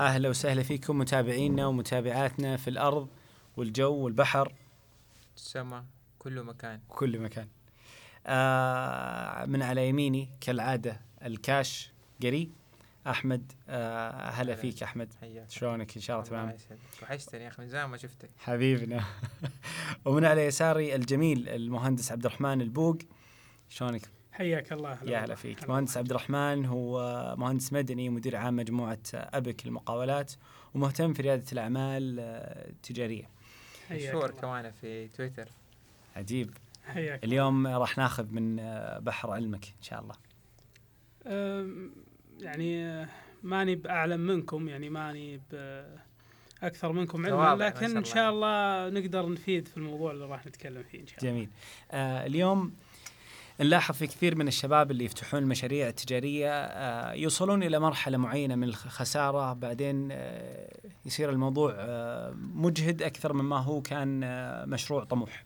أهلا وسهلا فيكم متابعينا ومتابعاتنا في الأرض والجو والبحر. السماء كل مكان. كل مكان. آه من على يميني كالعادة الكاش قري. أحمد آه هلا. فيك أحمد. حياك. شلونك؟ إن شاء الله تمام. وحشتني يا أخي من زمان ما شفتك. حبيبنا. ومن على يساري الجميل المهندس عبد الرحمن البوق. شلونك؟ حياك الله يا. هلا فيك. مهندس. عبد الرحمن هو مهندس مدني مدير عام مجموعة أبك للمقاولات ومهتم في ريادة الأعمال آه، التجارية. حياك مشهور. كمان في تويتر. عجيب. حياك اليوم راح ناخذ من آه، بحر علمك إن شاء الله. يعني آه، ماني بأعلم منكم يعني ماني باكثر منكم علما لكن شاء إن شاء الله نقدر نفيد في الموضوع اللي راح نتكلم فيه إن شاء الله. جميل. آه اليوم نلاحظ في كثير من الشباب اللي يفتحون المشاريع التجارية آه يوصلون إلى مرحلة معينة من الخسارة. بعدين آه يصير الموضوع آه مجهد أكثر مما هو كان مشروع طموح.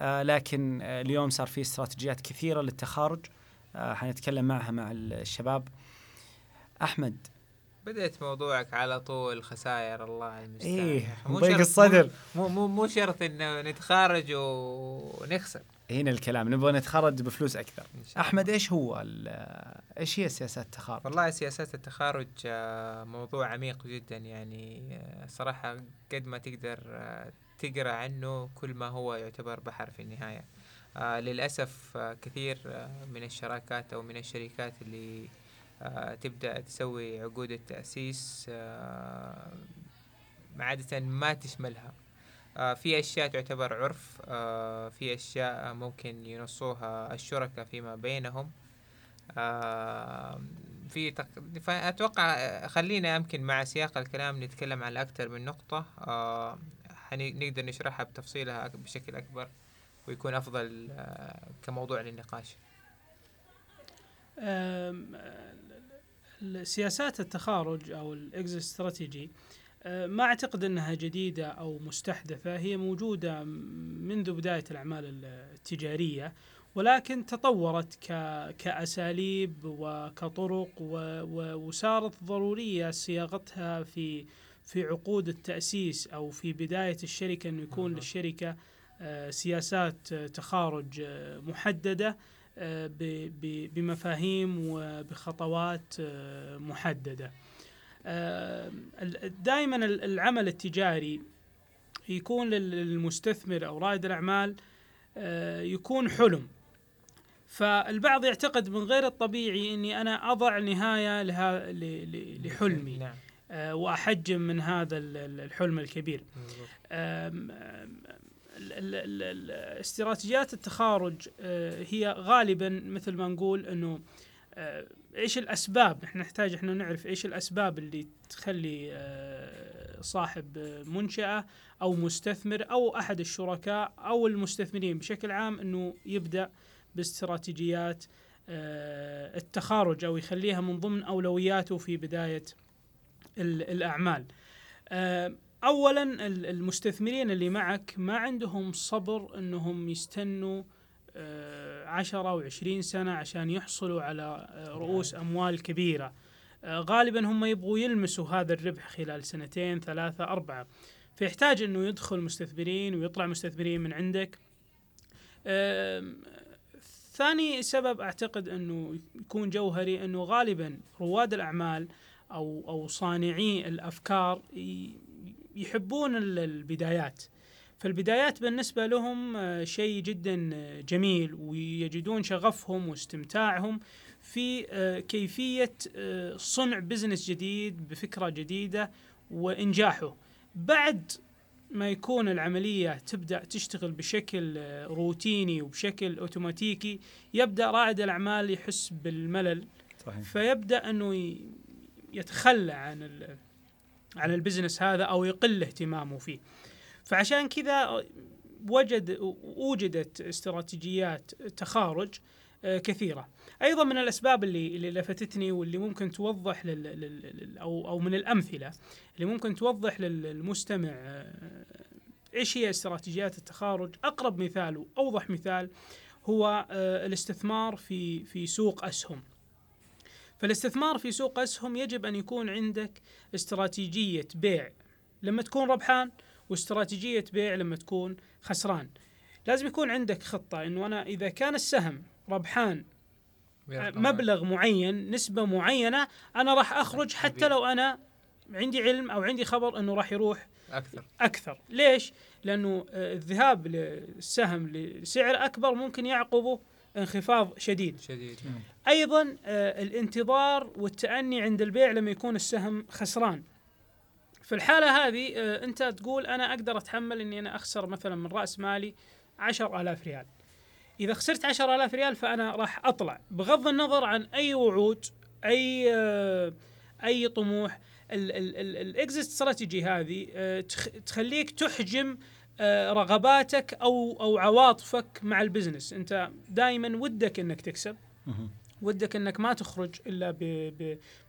لكن اليوم صار في استراتيجيات كثيرة للتخارج حنتكلم معها مع الشباب. أحمد. بدأت موضوعك على طول خسائر الله المستعان. أخي. مو الصدر. مو مو مو شرط إنه نتخارج ونخسر. هنا الكلام نبغى نتخرج بفلوس الله. أحمد إيش هو إيش هي سياسات التخارج؟ والله سياسات التخارج آه، موضوع عميق جدا يعني آه، صراحة قد ما تقدر آه، تقرأ عنه كل ما هو يعتبر بحر في النهاية. للأسف آه، كثير من الشراكات أو من الشركات اللي تبدأ تسوي عقود التأسيس آه، عادة ما تشملها. آه، في أشياء تعتبر عرف آه، في أشياء ممكن ينصوها الشركاء فيما بينهم. آه، في تق... فأتوقع آه، خلينا يمكن مع سياق الكلام نتكلم عن أكثر من نقطة. آه، نقدر نشرحها بتفصيلها بشكل أكبر ويكون أفضل آه، كموضوع للنقاش. سياسات التخارج أو الاكزit استراتيجي ما أعتقد إنها جديدة أو مستحدثة هي موجودة منذ بداية الأعمال التجارية ولكن تطورت ك كأساليب وكطرق وصارت ضرورية صياغتها في في عقود التأسيس أو في بداية الشركة إنه يكون. للشركة آه، سياسات آه، تخارج آه، محددة آه، بمفاهيم وبخطوات آه، محددة. دائما العمل التجاري يكون لل- للمستثمر أو رائد الأعمال آه، يكون حلم. فالبعض يعتقد من غير الطبيعي إني أنا أضع نهاية لها لحلمي نعم آه، وأحجم من هذا ال- ال- الحلم الكبير. استراتيجيات التخارج آه، هي غالبا مثل ما نقول إنه آه، إيش الأسباب نحن نحتاج إحنا نعرف إيش الأسباب اللي تخلي آه، صاحب آه، منشأة أو مستثمر أو أحد الشركاء أو المستثمرين بشكل عام إنه يبدأ باستراتيجيات آه، التخارج أو يخليها من ضمن أولوياته في بداية ال- الأعمال. اولا ال- المستثمرين اللي معك ما عندهم صبر إنهم يستنوا آه، عشرة وعشرين سنة عشان يحصلوا على آه، رؤوس أموال كبيرة. آه، غالبا هم يبغوا يلمسوا هذا الربح خلال سنتين ثلاثة أربعة. فيحتاج أنه يدخل مستثمرين ويطلع مستثمرين من عندك. ثاني سبب أعتقد أنه يكون جوهري أنه غالبا رواد الأعمال أو أو صانعي الأفكار ي- يحبون ال- البدايات. فالبدايات بالنسبة لهم آه، شيء جدا آه، جميل ويجدون شغفهم واستمتاعهم في آه، كيفية صنع بزنس جديد بفكرة جديدة وإنجاحه. بعد ما يكون العملية تبدأ تشتغل بشكل روتيني وبشكل أوتوماتيكي يبدأ رائد الأعمال يحس بالملل. صحيح. فيبدأ أنه ي- يتخلى عن عن البزنس هذا أو يقل اهتمامه فيه. فعشان كذا وجد وجدت استراتيجيات تخارج كثيرة. أيضا من الأسباب اللي اللي لفتتني واللي ممكن توضح لل لل- أو أو من الأمثلة اللي ممكن توضح لل- للمستمع إيش هي استراتيجيات التخارج؟ أقرب مثال وأوضح مثال هو الاستثمار في في سوق أسهم. فالاستثمار في سوق أسهم يجب أن يكون عندك استراتيجية بيع. لما تكون ربحان واستراتيجية بيع لما تكون خسران. لازم يكون عندك خطة إنه أنا إذا كان السهم ربحان مبلغ معين نسبة معينة أنا راح أخرج حتى لو أنا عندي علم أو عندي خبر إنه راح يروح أكثر. أكثر. ليش؟ لأنه آه، الذهاب للسهم لسعر أكبر ممكن يعقبه انخفاض شديد. شديد. أيضا آه، الانتظار والتأني عند البيع لما يكون السهم خسران. في الحالة هذه آه، أنت تقول أنا أقدر أتحمل إني أنا أخسر مثلا من رأس مالي عشر آلاف ريال. إذا خسرت عشر آلاف ريال فأنا راح أطلع بغض النظر عن أي وعود أي آه، أي طموح. الاكزيت استراتيجي هذه آه، تخليك تحجم رغباتك أو أو عواطفك مع ال business أنت دائما ودك إنك تكسب. ودك إنك ما تخرج إلا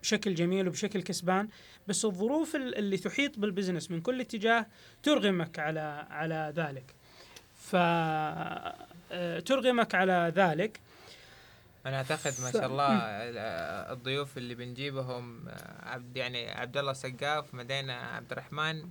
بشكل جميل وبشكل كسبان. بس الظروف اللي تحيط بال business من كل اتجاه ترغمك على على ذلك. ف آه، ترغمك على ذلك. أنا أعتقد ما شاء الله الضيوف اللي بنجيبهم آه، عبد يعني عبد الله سقاف مدينة عبد الرحمن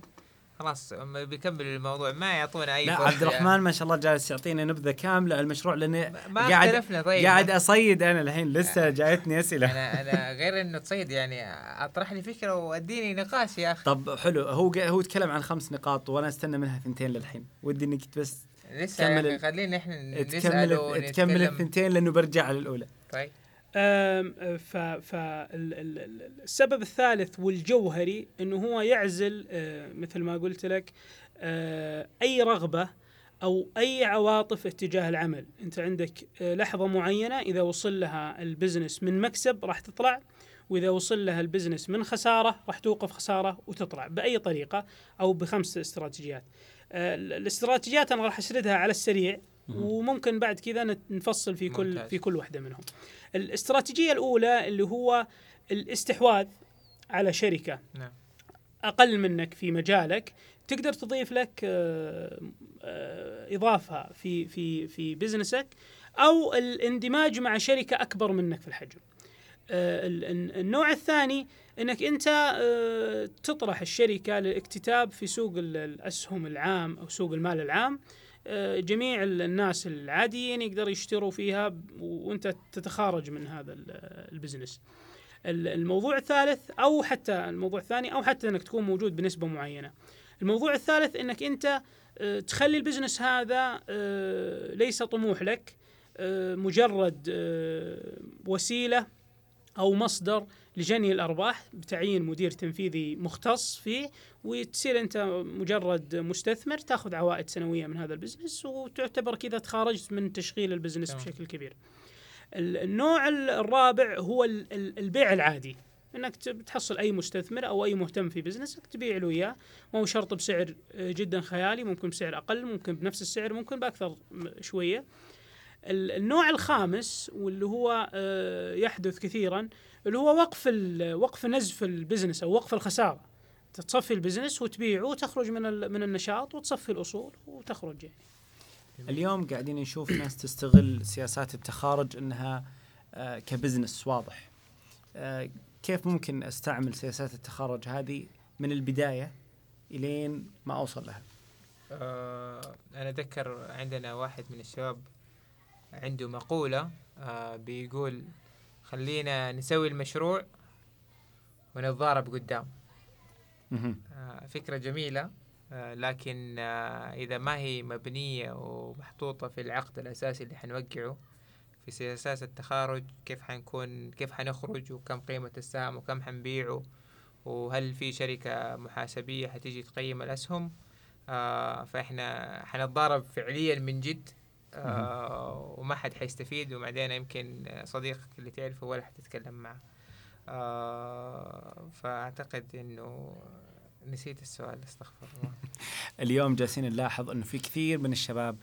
خلاص بيكمل الموضوع ما يعطونا أي لا عبد الرحمن ما شاء الله جالس يعطينا نبذة كاملة المشروع لأني ما قاعد طيب. قاعد أصيد أنا الحين لسه جايتني أسئلة. أنا أنا غير إنه تصيد يعني أطرح لي فكرة وأديني نقاش يا أخي. طب حلو هو هو تكلم عن خمس نقاط وأنا أستنى منها ثنتين للحين. ودي إنك بس لسه خلينا إحنا تكمل تكمل الثنتين لأنه برجع على الاولى طيب. فالسبب الثالث والجوهري إنه هو يعزل أه، مثل ما قلت لك أه، أي رغبة أو أي عواطف اتجاه العمل، أنت عندك أه، لحظة معينة إذا وصل لها ال business من مكسب راح تطلع وإذا وصل لها ال business من خسارة راح توقف خسارة وتطلع بأي طريقة أو بخمس استراتيجيات. الاستراتيجيات أنا راح اسردها على السريع وممكن بعد كذا نفصل في كل ممتاز. في كل واحدة منهم. الاستراتيجية الأولى اللي هو الاستحواذ على شركة نعم. أقل منك في مجالك تقدر تضيف لك آه، آه، إضافة في في في بزنسك أو الاندماج مع شركة أكبر منك في الحجم. آه، النوع الثاني إنك أنت تطرح الشركة للاكتتاب في سوق الأسهم العام أو سوق المال العام جميع الناس العاديين يقدروا يشتروا فيها وانت تتخارج من هذا ال business. الموضوع الثالث أو حتى الموضوع الثاني أو حتى إنك تكون موجود بنسبة معينة. الموضوع الثالث إنك أنت آه، تخلي ال business هذا آه، ليس طموح لك مجرد وسيلة أو مصدر لجني الأرباح بتعيين مدير تنفيذي مختص فيه وتصير أنت مجرد مستثمر تأخذ عوائد سنوية من هذا ال business وتعتبر كذا تخارجت من تشغيل ال business بشكل كبير. النوع الرابع هو البيع العادي. إنك تحصل أي مستثمر أو أي مهتم في business ك تبيع له إياه. ما هو شرط بسعر جدا خيالي ممكن بسعر أقل ممكن بنفس السعر ممكن بأكثر شوية. النوع الخامس واللي هو آه، يحدث كثيرا اللي هو وقف وقف نزف ال business أو وقف الخسارة تصفي ال business وتبيعه وتخرج من من النشاط وتصفي الأصول وتخرج يعني. اليوم قاعدين نشوف ناس تستغل سياسات التخارج إنها آه، كبزنس واضح. آه، كيف ممكن أستعمل سياسات التخارج هذه من البداية إلين ما أوصل لها؟ أه أنا اتذكر عندنا واحد من الشباب عنده مقولة آه بيقول خلينا نسوي المشروع ونتضارب قدام. آه فكرة جميلة آه لكن إذا ما هي مبنية ومحطوطة في العقد الأساسي اللي حنوقعه في سياسات التخارج كيف حنكون كيف حنخرج وكم قيمة السهم وكم حنبيعه وهل في شركة محاسبية حتيجي تقيم الأسهم؟ فإحنا حنتضارب فعليا من جد آه وما حد حيستفيد وبعدين يمكن صديقك اللي تعرفه ولا حتتكلم معه. آه فأعتقد إنه نسيت السؤال أستغفر الله. اليوم جالسين نلاحظ إنه في كثير من الشباب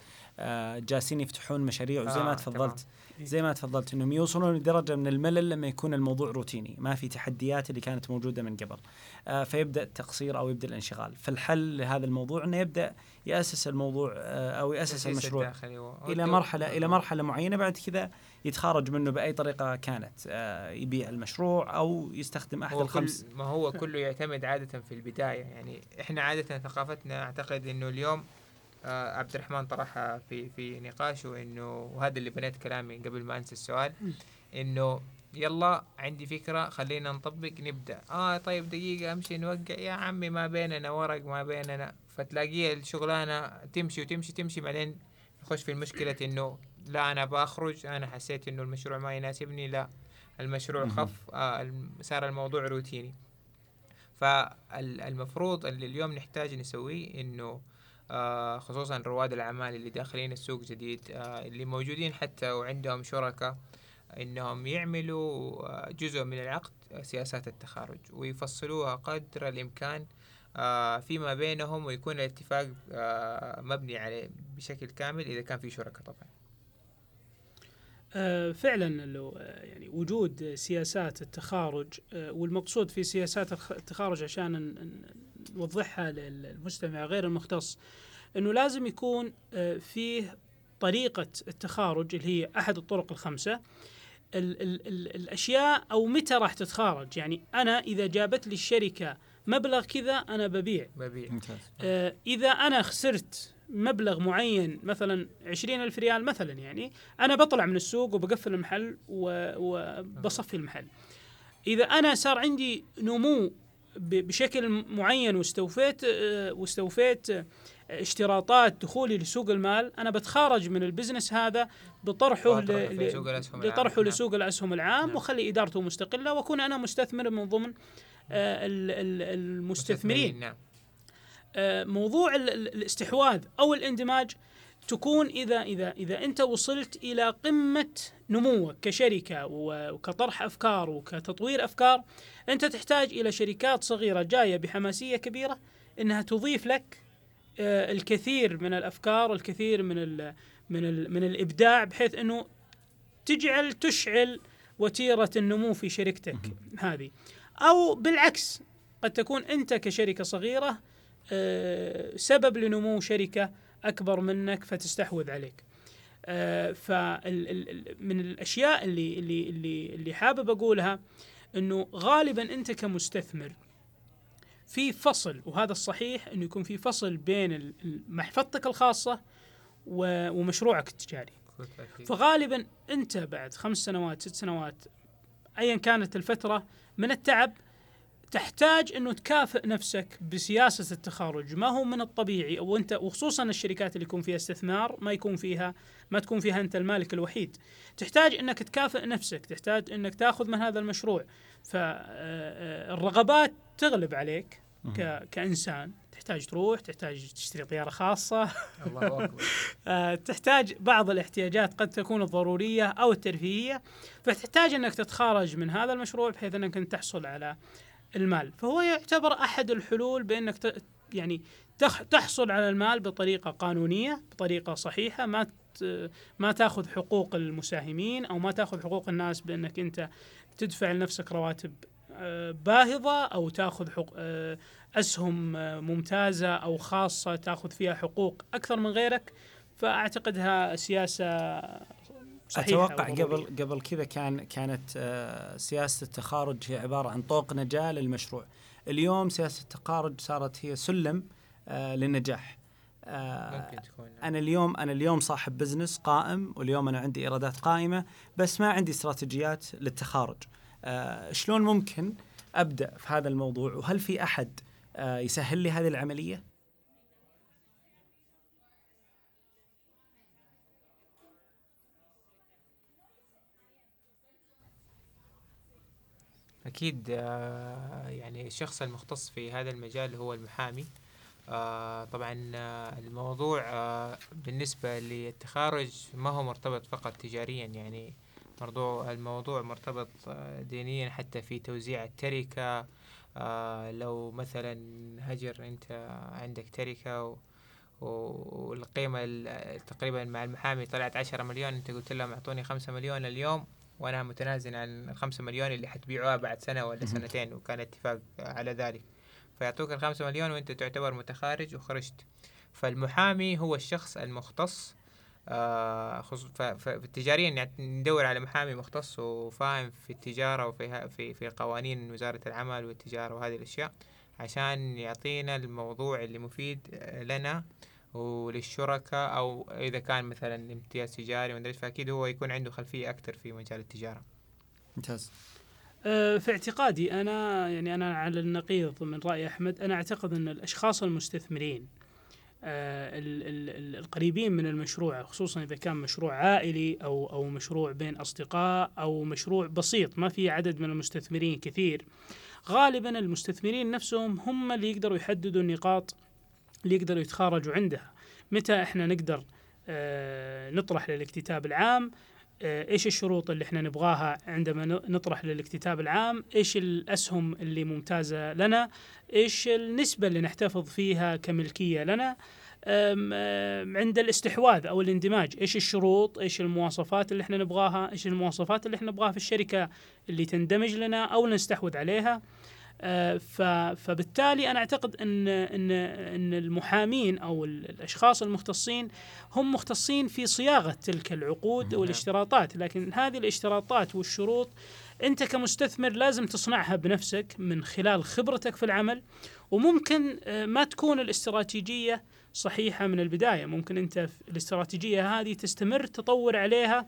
جالسين يفتحون مشاريع وزي ما آه، تفضلت. زي ما تفضلت إنهم يوصلون لدرجة من الملل لما يكون الموضوع روتيني ما في تحديات اللي كانت موجودة من قبل. آه، فيبدأ التقصير أو يبدأ الانشغال. فالحل لهذا الموضوع إنه يبدأ يأسس الموضوع آه، أو يأسس المشروع و- إلى مرحلة إلى مرحلة معينة بعد كذا يتخارج منه بأي طريقة كانت آه، يبيع المشروع أو يستخدم أحد الخمس. ما هو كله يعتمد عادة في البداية. يعني إحنا عادة ثقافتنا أعتقد إنه اليوم آه عبد الرحمن طرحها في في نقاشه انه وهذا اللي بنيت كلامي قبل ما أنسى السؤال إنه يلا عندي فكرة خلينا نطبق نبدأ. آه طيب دقيقة أمشي نوقع. يا عمي ما بيننا ورق ما بيننا. فتلاقيه الشغلانة تمشي وتمشي تمشي بعدين نخش في المشكلة إنه لا أنا بخرج أنا حسيت إنه المشروع ما يناسبني لا المشروع. خف آه صار الموضوع روتيني. فالمفروض اللي اليوم نحتاج نسويه إنه آه خصوصا رواد الأعمال اللي داخلين السوق جديد آه اللي موجودين حتى وعندهم شركاء إنهم يعملوا آه جزء من العقد سياسات التخارج ويفصلوها قدر الإمكان آه فيما بينهم ويكون الاتفاق آه مبني عليه بشكل كامل إذا كان في شركاء طبعا. فعلا لو يعني وجود سياسات التخارج والمقصود في سياسات التخارج عشان نوضحها للمستمع غير المختص إنه لازم يكون آه، فيه طريقة التخارج اللي هي أحد الطرق الخمسة. ال ال ال الأشياء أو متى راح تتخارج. يعني أنا إذا جابت لي الشركة مبلغ كذا أنا ببيع. ببيع. ممتاز. آه، إذا أنا خسرت مبلغ معين مثلا عشرين ألف ريال مثلا يعني أنا بطلع من السوق وبقفل المحل وبصفي المحل. إذا أنا صار عندي نمو بشكل معين واستوفيت آه، واستوفيت آه، اشتراطات دخولي لسوق المال أنا بتخارج من البزنس هذا بطرحه وأطرحه ل- في ل- سوق الأسهم العام. بطرحه نعم. لسوق الأسهم العام نعم. وخلي إدارته مستقلة وأكون أنا مستثمر من ضمن آه، ال- ال- المستثمرين نعم آه، موضوع ال- ال- الاستحواذ أو الاندماج تكون إذا إذا إذا أنت وصلت إلى قمة نموك كشركة و- وكطرح أفكار وكتطوير أفكار أنت تحتاج إلى شركات صغيرة جاية بحماسية كبيرة إنها تضيف لك آه، الكثير من الأفكار الكثير من ال من ال من الإبداع بحيث إنه تجعل تشعل وتيرة النمو في شركتك هذه. أو بالعكس قد تكون أنت كشركة صغيرة آه، سبب لنمو شركة أكبر منك فتستحوذ عليك. فمن الأشياء اللي اللي اللي اللي حابب أقولها إنه غالبا أنت كمستثمر في فصل وهذا الصحيح إنه يكون في فصل بين محفظتك الخاصة ومشروعك التجاري. فغالبا أنت بعد خمس سنوات ست سنوات ايا كانت الفترة من التعب تحتاج إنه تكافئ نفسك بسياسة التخارج. ما هو من الطبيعي أو أنت وخصوصا الشركات اللي يكون فيها استثمار ما يكون فيها ما تكون فيها أنت المالك الوحيد. تحتاج إنك تكافئ نفسك تحتاج إنك تأخذ من هذا المشروع. فالرغبات تغلب عليك ك- كإنسان. تحتاج تروح تحتاج تشتري طيارة خاصة. الله أكبر. آه، تحتاج بعض الاحتياجات قد تكون الضرورية أو الترفيهية. فتحتاج إنك تتخارج من هذا المشروع بحيث إنك تحصل على المال. فهو يعتبر أحد الحلول بأنك ت- يعني تحصل على المال بطريقة قانونية بطريقة صحيحة ما ما تأخذ حقوق المساهمين أو ما تأخذ حقوق الناس بأنك أنت تدفع لنفسك رواتب آه، باهظة أو تأخذ حق آه، أسهم آه، ممتازة أو خاصة تأخذ فيها حقوق أكثر من غيرك. فأعتقدها سياسة صحيحة أتوقع. قبل قبل كذا كان كانت آه، سياسة التخارج هي عبارة عن طوق نجاة للمشروع. اليوم سياسة التخارج صارت هي سلم آه، للنجاح. آه، ممكن تكون أنا اليوم أنا اليوم صاحب بزنس قائم واليوم أنا عندي إيرادات قائمة بس ما عندي استراتيجيات للتخارج. شلون ممكن أبدأ في هذا الموضوع؟ وهل في أحد يسهل لي هذه العملية؟ أكيد آه، يعني الشخص المختص في هذا المجال هو المحامي. آه، طبعا آه، الموضوع بالنسبة للتخارج ما هو مرتبط فقط تجاريا يعني موضوع الموضوع مرتبط دينيا حتى في توزيع التركة. لو مثلا هجر أنت عندك تركة والقيمة ال- تقريبا مع المحامي طلعت 10 مليون أنت قلت لهم أعطوني 5 مليون اليوم. وأنا متنازل عن ال 5 مليون اللي حتبيعوها بعد سنة ولا. سنتين وكان اتفاق على ذلك فيعطوك ال 5 مليون وأنت تعتبر متخارج وخرجت فالمحامي هو الشخص المختص آه خص... ف... ف... تجاريا يعني ندور على محامي مختص وفاهم في التجارة وفي في في قوانين وزارة العمل والتجارة وهذه الأشياء عشان يعطينا الموضوع اللي مفيد آه، لنا وللشركاء أو إذا كان مثلا امتياز تجاري ومدري إيش، فأكيد هو يكون عنده خلفية أكثر في مجال التجارة. ممتاز. آه، في اعتقادي أنا يعني أنا على النقيض من رأي أحمد أنا أعتقد أن الأشخاص المستثمرين ال- ال- ال- القريبين من المشروع خصوصا إذا كان مشروع عائلي أو أو مشروع بين أصدقاء أو مشروع بسيط ما في عدد من المستثمرين كثير غالبا المستثمرين نفسهم هم اللي يقدروا يحددوا النقاط اللي يقدروا يتخارجوا عندها. متى إحنا نقدر آه، نطرح للاكتتاب العام؟ آه، إيش الشروط اللي إحنا نبغاها عندما نطرح للاكتتاب العام؟ إيش الأسهم اللي ممتازة لنا؟ إيش النسبة اللي نحتفظ فيها كملكية لنا؟ عند الاستحواذ أو الاندماج. إيش الشروط؟ إيش المواصفات اللي إحنا نبغاها؟ إيش المواصفات اللي إحنا نبغاها في الشركة اللي تندمج لنا أو نستحوذ عليها؟ فبالتالي أنا أعتقد ان ان إن المحامين أو ال- الأشخاص المختصين هم مختصين في صياغة تلك العقود. والاشتراطات لكن هذه الاشتراطات والشروط أنت كمستثمر لازم تصنعها بنفسك من خلال خبرتك في العمل وممكن آه، ما تكون الاستراتيجية صحيحة من البداية ممكن أنت الاستراتيجية هذه تستمر تطور عليها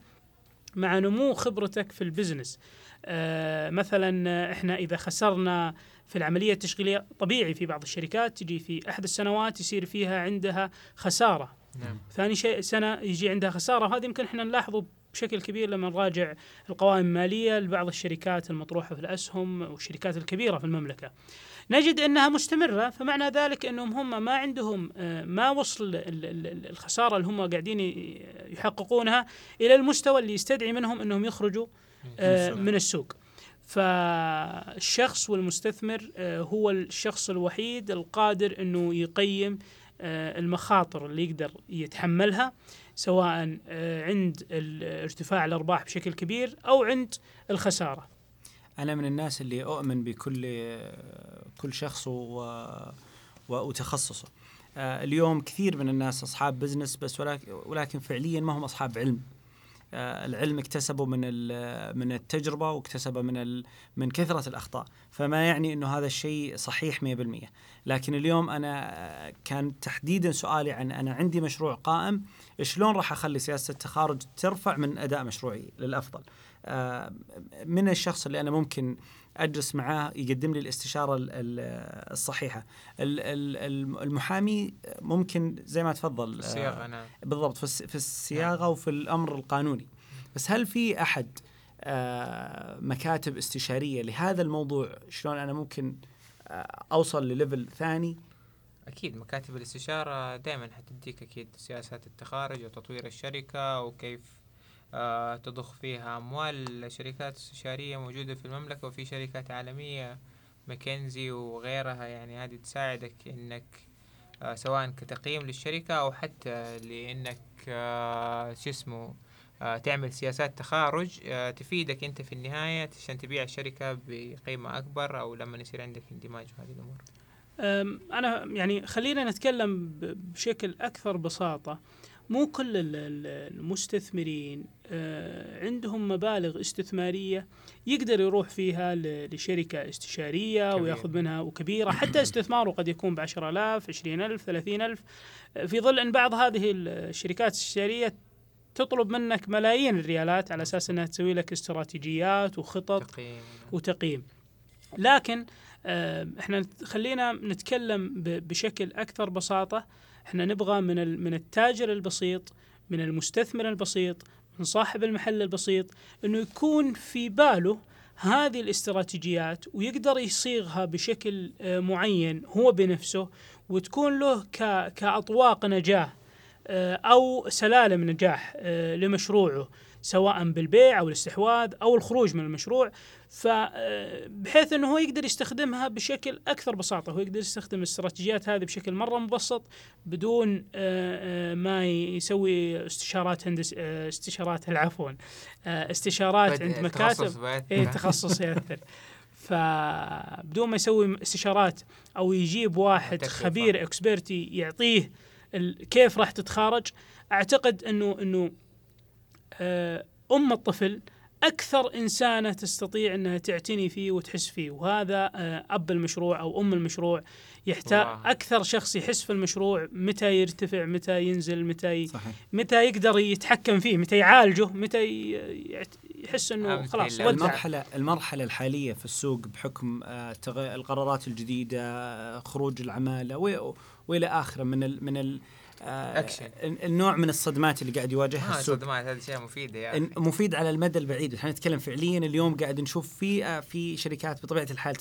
مع نمو خبرتك في البزنس. آه، مثلا إحنا إذا خسرنا في العملية التشغيلية طبيعي في بعض الشركات تجي في أحد السنوات يصير فيها عندها خسارة. نعم. ثاني شيء سنة يجي عندها خسارة وهذا يمكن إحنا نلاحظه بشكل كبير لما نراجع القوائم المالية لبعض الشركات المطروحة في الأسهم والشركات الكبيرة في المملكة. نجد أنها مستمرة فمعنى ذلك أنهم هم ما عندهم آه، ما وصل ال- ال- ال- الخسارة اللي هم قاعدين يحققونها إلى المستوى اللي يستدعي منهم أنهم يخرجوا آه، من السوق. فالشخص والمستثمر آه، هو الشخص الوحيد القادر أنه يقيم آه، المخاطر اللي يقدر يتحملها سواء آه، عند ارتفاع الأرباح بشكل كبير أو عند الخسارة. أنا من الناس اللي أؤمن بكل كل شخص و وتخصصه آه، اليوم كثير من الناس أصحاب بزنس بس ولكن فعليا ما هم أصحاب علم العلم اكتسبه من ال- من التجربة واكتسبه من من كثرة الأخطاء. فما يعني إنه هذا الشيء صحيح 100% لكن اليوم أنا آه، كان تحديدا سؤالي عن أنا عندي مشروع قائم شلون راح أخلي سياسة التخارج ترفع من أداء مشروعي للأفضل؟ آه، من الشخص اللي أنا ممكن اجلس معاه يقدم لي الاستشارة ال- ال- الصحيحة. ال- ال- الم- المحامي ممكن زي ما تفضل آه، الصياغة نعم. بالضبط في الصياغة وفي الأمر القانوني. بس هل في أحد آه، مكاتب استشارية لهذا الموضوع شلون أنا ممكن آه، أوصل لليفل ثاني؟ أكيد مكاتب الاستشارة دائما حتديك أكيد سياسات التخارج وتطوير الشركة وكيف تضخ فيها أموال. شركات استشارية موجودة في المملكة وفي شركات عالمية ماكنزي وغيرها. يعني هذه تساعدك إنك آه سواء كتقييم للشركة أو حتى لإنك آه شو اسمه آه تعمل سياسات تخارج آه تفيدك أنت في النهاية عشان تبيع الشركة بقيمة أكبر أو لما يصير عندك اندماج وهذه الأمور. أم، أنا يعني خلينا نتكلم بشكل أكثر بساطة. مو كل ال- ال- المستثمرين آه، عندهم مبالغ استثمارية يقدر يروح فيها لشركة استشارية كبيرة. وياخذ منها وكبيرة. حتى استثماره قد يكون ب 10000 20000 30000 آه، في ظل أن بعض هذه الشركات الاستشاريه تطلب منك ملايين الريالات على أساس إنها تسوي لك استراتيجيات وخطط تقييم. وتقييم. لكن آه، إحنا خلينا نتكلم بشكل أكثر بساطة. إحنا نبغى من من التاجر البسيط من المستثمر البسيط من صاحب المحل البسيط إنه يكون في باله هذه الاستراتيجيات ويقدر يصيغها بشكل آه، معين هو بنفسه وتكون له كأطواق نجاه آه، أو سلالم نجاح آه، لمشروعه. سواء بالبيع أو الاستحواذ أو الخروج من المشروع. فبحيث إنه هو يقدر يستخدمها بشكل أكثر بساطة. هو يقدر يستخدم الاستراتيجيات هذه بشكل مرة مبسط بدون آه، آه، ما يسوي استشارات هندس آه، استشارات عفوا استشارات عند مكاتب. اي تخصص يأثر. فبدون ما يسوي استشارات أو يجيب واحد خبير إكسبرتي يعطيه كيف راح تتخارج أعتقد إنه إنه أم الطفل أكثر إنسانة تستطيع إنها تعتني فيه وتحس فيه وهذا آه، أب المشروع أو أم المشروع يحتاج أكثر شخص يحس في المشروع متى يرتفع متى ينزل متى ي... صحيح. متى يقدر يتحكم فيه متى يعالجه متى يحس إنه خلاص المرحلة المرحلة الحالية في السوق بحكم آه، القرارات الجديدة آه، خروج العمالة وإلى آخره من ال من ال اكشن النوع من الصدمات اللي قاعد يواجهها آه السوق. الصدمات هذه شيء مفيدة يعني. مفيد على المدى البعيد. إحنا نتكلم فعليا اليوم قاعد نشوف في آه، في شركات بطبيعة الحال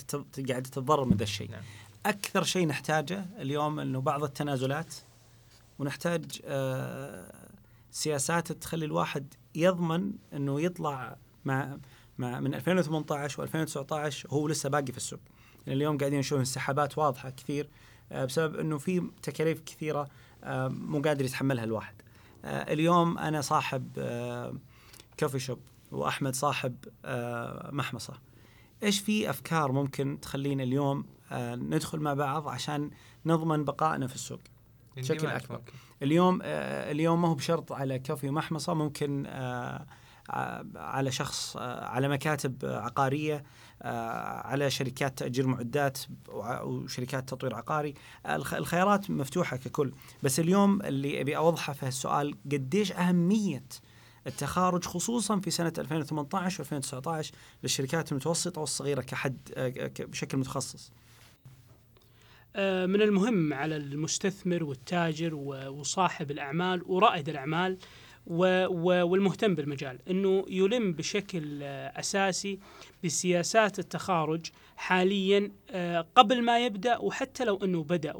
قاعدة تتضرر من ذا الشيء. نعم. أكثر شيء نحتاجه اليوم إنه بعض التنازلات ونحتاج آه سياسات تخلي الواحد يضمن إنه يطلع مع مع من 2018 و2019 هو لسه باقي في السوق. يعني اليوم قاعدين نشوف انسحابات واضحة كثير آه بسبب إنه في تكاليف كثيرة آه، مو قادر يتحملها الواحد. آه، اليوم أنا صاحب كوفي شوب وأحمد صاحب آه، محمصة. إيش في أفكار ممكن تخلينا اليوم ندخل مع بعض عشان نضمن بقائنا في السوق؟ بشكل أكبر. ممكن. اليوم اليوم ما هو بشرط على كوفي ومحمصة ممكن على شخص على مكاتب عقارية على شركات تأجير معدات وشركات تطوير عقاري. الخيارات مفتوحة ككل. بس اليوم اللي أبي أوضحه في السؤال قديش أهمية التخارج خصوصا في سنة 2018 و2019 للشركات المتوسطة والصغيرة كحد بشكل متخصص؟ من المهم على المستثمر والتاجر وصاحب الأعمال ورائد الأعمال والمهتم بالمجال إنه يلم بشكل أساسي بسياسات التخارج حاليا آه، قبل ما يبدأ وحتى لو إنه بدأ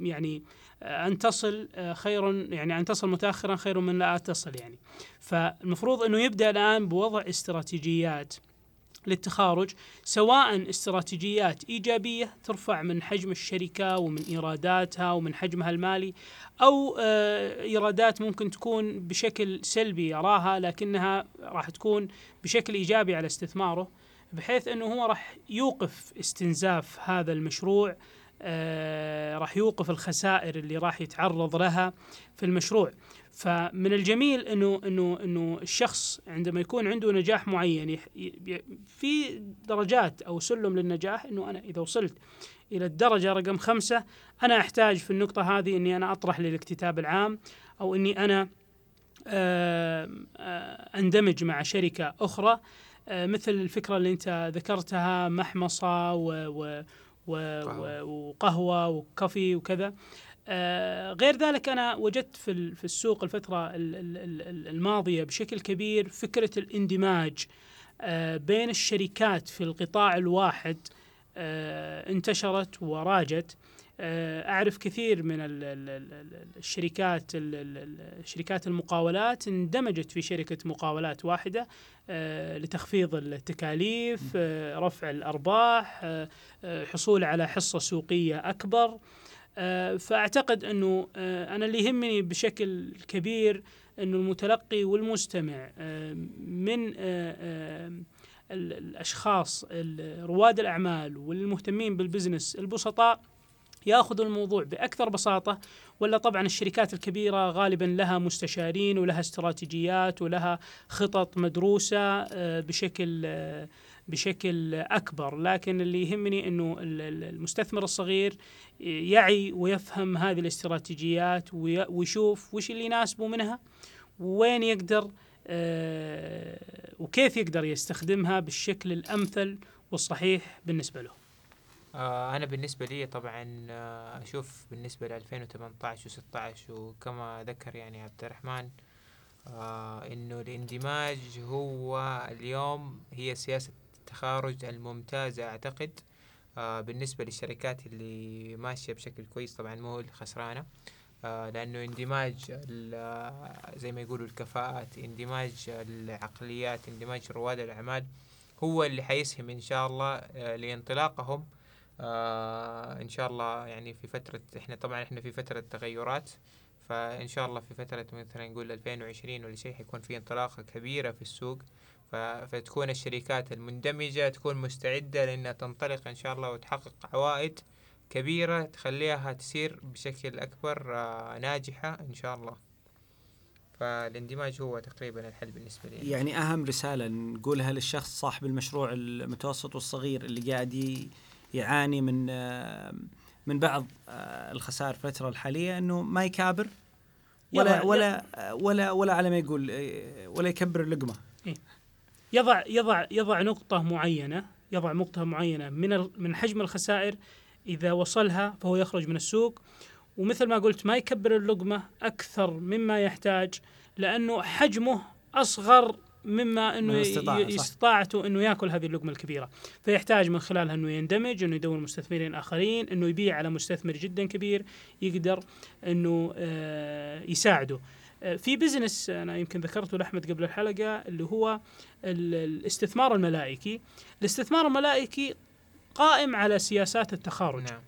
يعني آه، أن تصل آه، خير يعني أن تصل متاخرا خير من لا تصل يعني. فالمفروض إنه يبدأ الآن بوضع استراتيجيات للتخارج سواء استراتيجيات إيجابية ترفع من حجم الشركة ومن إيراداتها ومن حجمها المالي أو آه، إيرادات ممكن تكون بشكل سلبي يراها لكنها راح تكون بشكل إيجابي على استثماره بحيث أنه هو راح يوقف استنزاف هذا المشروع راح يوقف الخسائر اللي راح يتعرض لها في المشروع. فمن الجميل إنه إنه إنه الشخص عندما يكون عنده نجاح معين في درجات أو سلم للنجاح إنه أنا إذا وصلت إلى الدرجة رقم خمسة أنا أحتاج في النقطة هذه إني أنا أطرح للاكتتاب العام أو إني أنا آه، أندمج مع شركة أخرى. آه، مثل الفكرة اللي أنت ذكرتها محمصة و, و وقهوة وكافي وكذا. آه غير ذلك أنا وجدت في في السوق الفترة الماضية بشكل كبير فكرة الاندماج آه بين الشركات في القطاع الواحد آه انتشرت وراجت. آه، أعرف كثير من الشركات شركات المقاولات اندمجت في شركة مقاولات واحدة آه، لتخفيض التكاليف آه، رفع الأرباح حصول على حصة سوقية أكبر. فأعتقد أنه أنا اللي يهمني بشكل كبير أنه المتلقي والمستمع من الأشخاص رواد الأعمال والمهتمين بالبزنس البسطاء ياخذوا الموضوع بأكثر بساطة ولا طبعا الشركات الكبيرة غالبا لها مستشارين ولها استراتيجيات ولها خطط مدروسة آه، بشكل آه، بشكل أكبر. لكن اللي يهمني إنه المستثمر الصغير يعي ويفهم هذه الاستراتيجيات ويشوف وش اللي يناسبه منها وين يقدر آه، وكيف يقدر يستخدمها بالشكل الأمثل والصحيح بالنسبة له. آه أنا بالنسبة لي طبعا آه أشوف بالنسبة ل 2018 و16 وكما ذكر يعني عبد الرحمن آه إنه الاندماج هو اليوم هي سياسة التخارج الممتازة أعتقد بالنسبة للشركات اللي ماشية بشكل كويس. طبعا مو الخسرانه لأنه اندماج زي ما يقولوا الكفاءات اندماج العقليات اندماج رواد الأعمال هو اللي حيسهم إن شاء الله لانطلاقهم آه، إن شاء الله يعني في فترة إحنا طبعا إحنا في فترة تغيرات فإن شاء الله في فترة مثلا نقول 2020 ولا شيء حيكون في انطلاقة كبيرة في السوق فتكون الشركات المندمجة تكون مستعدة لأنها تنطلق إن شاء الله وتحقق عوائد كبيرة تخليها تسير بشكل أكبر آه، ناجحة إن شاء الله. فالاندماج هو تقريبا الحل بالنسبة لي. يعني أهم رسالة نقولها للشخص صاحب المشروع المتوسط والصغير اللي قاعد يعاني من من بعض آه، الخسائر الفترة الحالية إنه ما يكابر ولا ولا آه، ولا ولا على ما يقول آه، ولا يكبر اللقمة. يضع يضع يضع نقطة معينة يضع نقطة معينة من من حجم الخسائر إذا وصلها فهو يخرج من السوق. ومثل ما قلت ما يكبر اللقمة أكثر مما يحتاج لأنه حجمه أصغر مما إنه. استطاعته إنه يأكل هذه اللقمة الكبيرة، فيحتاج من خلالها إنه يندمج، إنه يدور مستثمرين آخرين، إنه يبيع على مستثمر جدا كبير يقدر إنه آه، يساعده. آه، في بزنس أنا يمكن ذكرته لأحمد قبل الحلقة اللي هو ال- الاستثمار الملائكي الاستثمار الملائكي قائم على سياسات التخارج نعم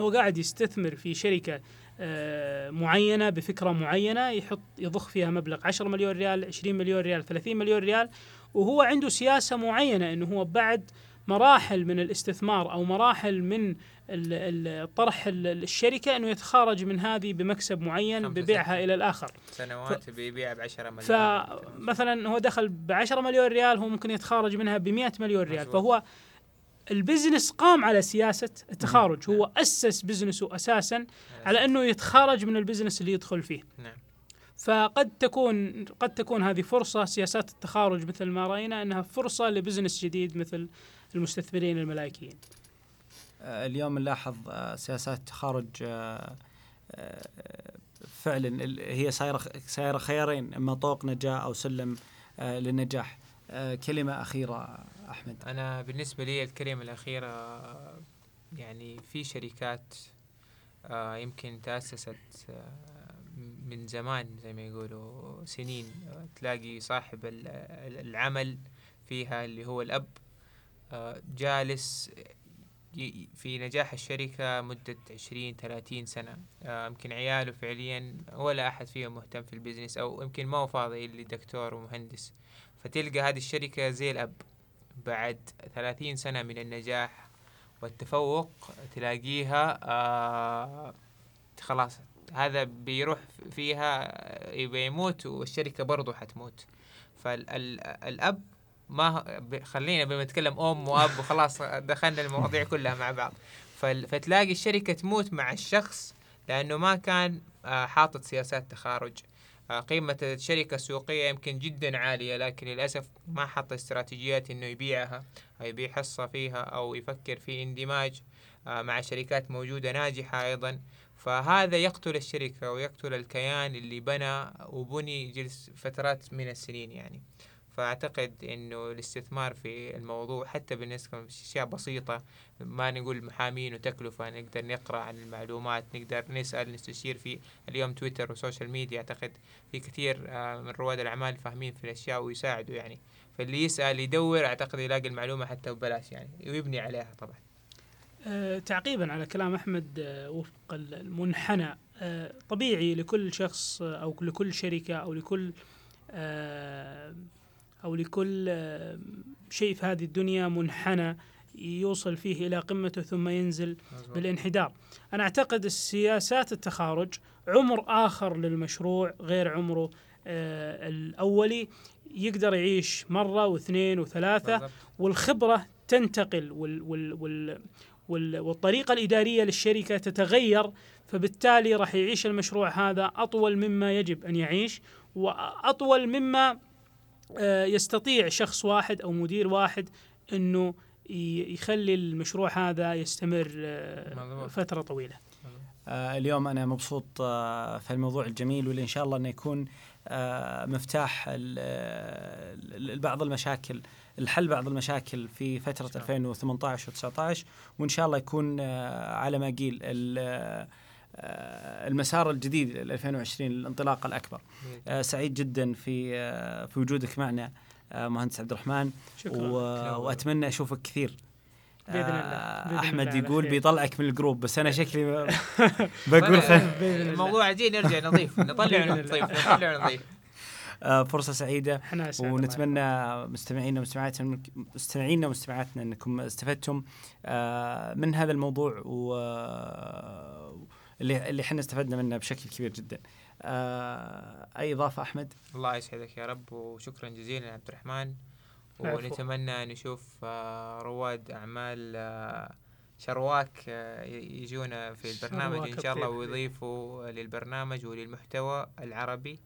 هو قاعد يستثمر في شركة آه، معينة بفكرة معينة يحط يضخ فيها مبلغ 10 مليون ريال 20 مليون ريال 30 مليون ريال وهو عنده سياسة معينة إنه هو بعد مراحل من الاستثمار أو مراحل من طرح ال- الشركة إنه يتخارج من هذه بمكسب معين ببيعها. إلى الآخر سنوات بيبيع ب 10 مليون فمثلا هو دخل ب 10 مليون ريال هو ممكن يتخارج منها ب 100 مليون ريال مظبوط. فهو ال business قام على سياسة التخارج. هو أسس business ه أساسا على أنه يتخارج من ال business اللي يدخل فيه. نعم. فقد تكون قد تكون هذه فرصة سياسات التخارج مثل ما رأينا أنها فرصة ل business جديد مثل المستثمرين الملائكيين. آه، اليوم نلاحظ آه، سياسات تخارج آه، فعلا ال- هي صايرة صايرة خيارين إما طوق نجاة أو سلم للنجاح. آه، كلمة أخيرة أحمد. أنا بالنسبة لي الكلمة الأخيرة آه، يعني في شركات آه، يمكن تأسست آه، من زمان زي ما يقولوا سنين تلاقي صاحب ال- ال- العمل فيها اللي هو الأب آه، جالس في نجاح الشركة مدة عشرين ثلاثين سنة. يمكن عياله فعليا ولا أحد فيهم مهتم في البزنس أو يمكن ما هو فاضي اللي دكتور ومهندس. فتلقى هذه الشركة زي الأب. بعد ثلاثين سنة من النجاح والتفوق تلاقيها آه خلاص هذا بيروح فيها آه، يبقى يموت والشركة برضو حتموت. فالأب ما خلينا بنتكلم أم وأب وخلاص دخلنا المواضيع كلها مع بعض. فتلاقي الشركة تموت مع الشخص لأنه ما كان آه، حاطط سياسات تخارج. قيمة الشركة السوقية يمكن جدا عالية لكن للأسف ما حط استراتيجيات إنه يبيعها أو يبيع حصة فيها أو يفكر في اندماج آه، مع شركات موجودة ناجحة أيضا. فهذا يقتل الشركة ويقتل الكيان اللي بنى وبني جلس فترات من السنين يعني. فأعتقد إنه الاستثمار في الموضوع حتى بالنسبة لأشياء بسيطة ما نقول محامين وتكلفة نقدر نقرأ عن المعلومات نقدر نسأل نستشير في اليوم تويتر وسوشيال ميديا. أعتقد في كثير آه، من رواد الأعمال فاهمين في الأشياء ويساعدوا يعني. فاللي يسأل يدور أعتقد يلاقي المعلومة حتى ببلاش يعني ويبني عليها طبعا. آه، تعقيبا على كلام أحمد آه، وفق ال- المنحنى طبيعي لكل شخص أو لكل شركة أو لكل أو لكل شيء في هذه الدنيا منحنى يوصل فيه إلى قمته ثم ينزل. بالانحدار أنا أعتقد السياسات التخارج عمر آخر للمشروع غير عمره آه، الأولي يقدر يعيش مرة واثنين وثلاثة بالضبط. والخبرة تنتقل وال وال وال وال والطريقة الإدارية للشركة تتغير فبالتالي راح يعيش المشروع هذا أطول مما يجب أن يعيش وأطول مما يستطيع شخص واحد أو مدير واحد أنه ي- يخلي المشروع هذا يستمر آه، مظبوط. فترة طويلة آه، اليوم أنا مبسوط آه، في الموضوع الجميل واللي إن شاء الله إنه يكون آه، مفتاح ال- ال- بعض المشاكل الحل بعض المشاكل في فترة شاء الله. 2018 و19 وإن شاء الله يكون آه، على ما قيل ال- آه، المسار الجديد ل 2020 الانطلاقه الأكبر. آه، سعيد جدا في آه، في وجودك معنا آه، مهندس عبد الرحمن شكرا و... وأتمنى أشوفك كثير. بإذن الله. آه، بإذن أحمد الله يقول خير. بيطلعك من الجروب بس أنا شكلي بقول الله. الموضوع جاي نرجع نضيف نطلع. نضيف نطلع آه، فرصة سعيدة ونتمنى مستمعينا ومستمعاتنا مستمعينا ومستمعاتنا أنكم استفدتم آه، من هذا الموضوع و اللي اللي إحنا استفدنا منه بشكل كبير جدا. آه، أي إضافة أحمد؟ الله يسعدك يا رب وشكرا جزيلا عبد الرحمن. ونتمنى نشوف آه، رواد أعمال آه، شرواك آه، يجونا في البرنامج إن شاء الله. ويضيفوا للبرنامج وللمحتوى العربي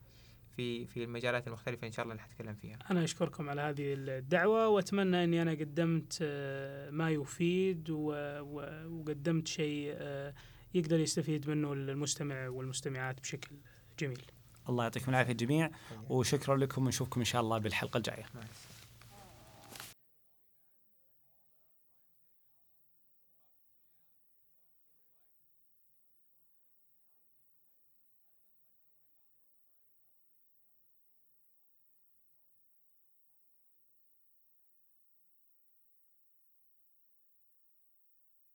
في في المجالات المختلفة إن شاء الله اللي حتكلم فيها أنا أشكركم على هذه الدعوة وأتمنى أني أنا قدمت آه، ما يفيد وقدمت شيء آه، يقدر يستفيد منه المستمع والمستمعات بشكل جميل الله يعطيكم العافية جميع وشكرا لكم ونشوفكم إن شاء الله بالحلقة الجاية. السلامة.